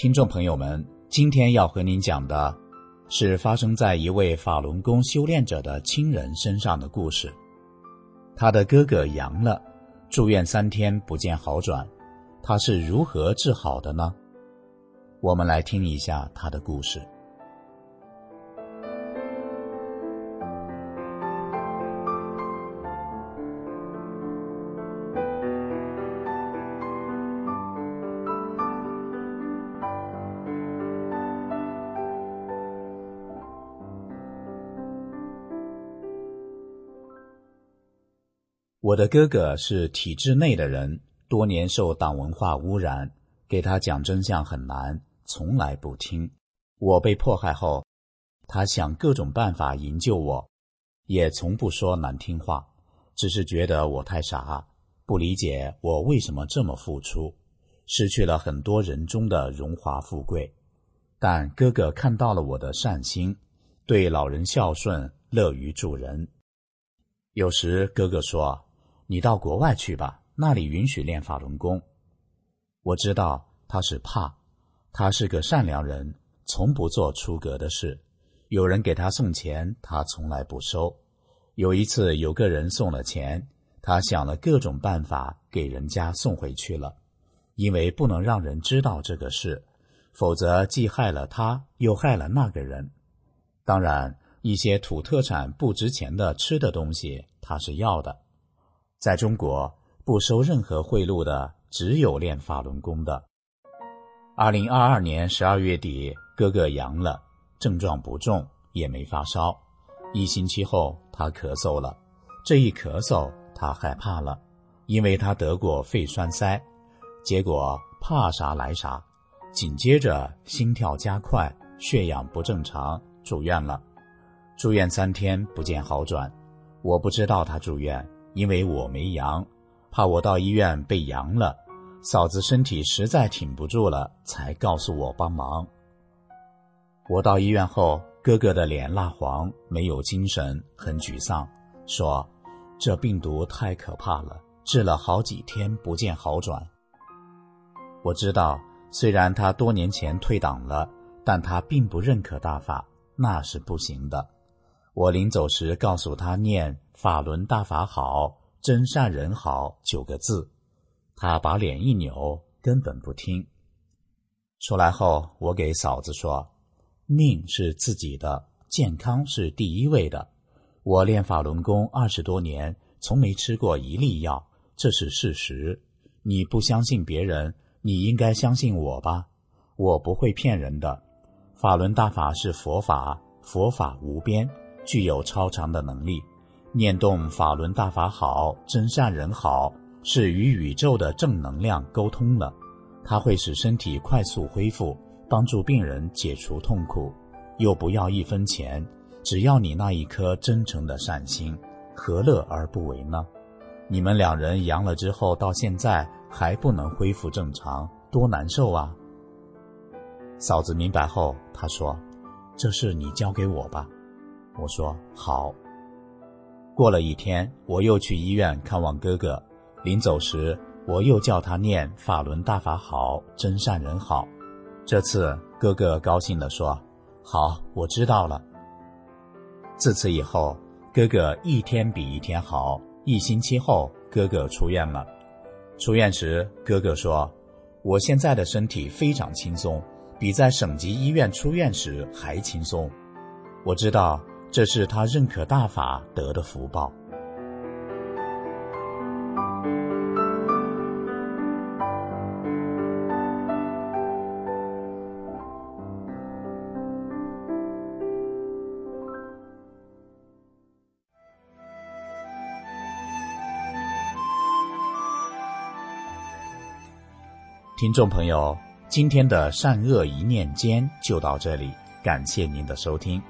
听众朋友们，今天要和您讲的是发生在一位法轮功修炼者的亲人身上的故事。他的哥哥阳了，住院三天不见好转，他是如何治好的呢？我们来听一下他的故事。我的哥哥是体制内的人，多年受党文化污染，给他讲真相很难，从来不听。我被迫害后，他想各种办法营救我，也从不说难听话，只是觉得我太傻，不理解我为什么这么付出，失去了很多人中的荣华富贵。但哥哥看到了我的善心，对老人孝顺，乐于助人。有时哥哥说。你到国外去吧，那里允许练法轮功。我知道他是怕，他是个善良人，从不做出格的事。有人给他送钱，他从来不收。有一次，有个人送了钱，他想了各种办法给人家送回去了，因为不能让人知道这个事，否则既害了他，又害了那个人。当然，一些土特产不值钱的吃的东西，他是要的。在中国，不收任何贿赂的只有练法轮功的。二零二二年十二月底，哥哥阳了，症状不重，也没发烧。一星期后，他咳嗽了。这一咳嗽，他害怕了，因为他得过肺栓塞。结果怕啥来啥，紧接着心跳加快，血氧不正常，住院了。住院三天不见好转，我不知道他住院。因为我没阳，怕我到医院被阳了，嫂子身体实在挺不住了，才告诉我帮忙。我到医院后，哥哥的脸蜡黄，没有精神，很沮丧，说：“这病毒太可怕了，治了好几天不见好转。”我知道，虽然他多年前退党了，但他并不认可大法，那是不行的。我临走时告诉他念。法轮大法好，真善人好九个字，他把脸一扭，根本不听。出来后，我给嫂子说：“命是自己的，健康是第一位的。我练法轮功二十多年，从没吃过一粒药，这是事实。你不相信别人，你应该相信我吧？我不会骗人的。法轮大法是佛法，佛法无边，具有超常的能力。”念动法轮大法好，真善人好，是与宇宙的正能量沟通了，它会使身体快速恢复，帮助病人解除痛苦，又不要一分钱，只要你那一颗真诚的善心，何乐而不为呢？你们两人阳了之后，到现在还不能恢复正常，多难受啊！嫂子明白后，她说：“这事你交给我吧。”我说：“好。”过了一天，我又去医院看望哥哥。临走时，我又叫他念“法轮大法好，真善人好”。这次，哥哥高兴地说：“好，我知道了。”自此以后，哥哥一天比一天好。一星期后，哥哥出院了。出院时，哥哥说：“我现在的身体非常轻松，比在省级医院出院时还轻松。”我知道。这是他认可大法得的福报。听众朋友今天的善恶一念间就到这里感谢您的收听。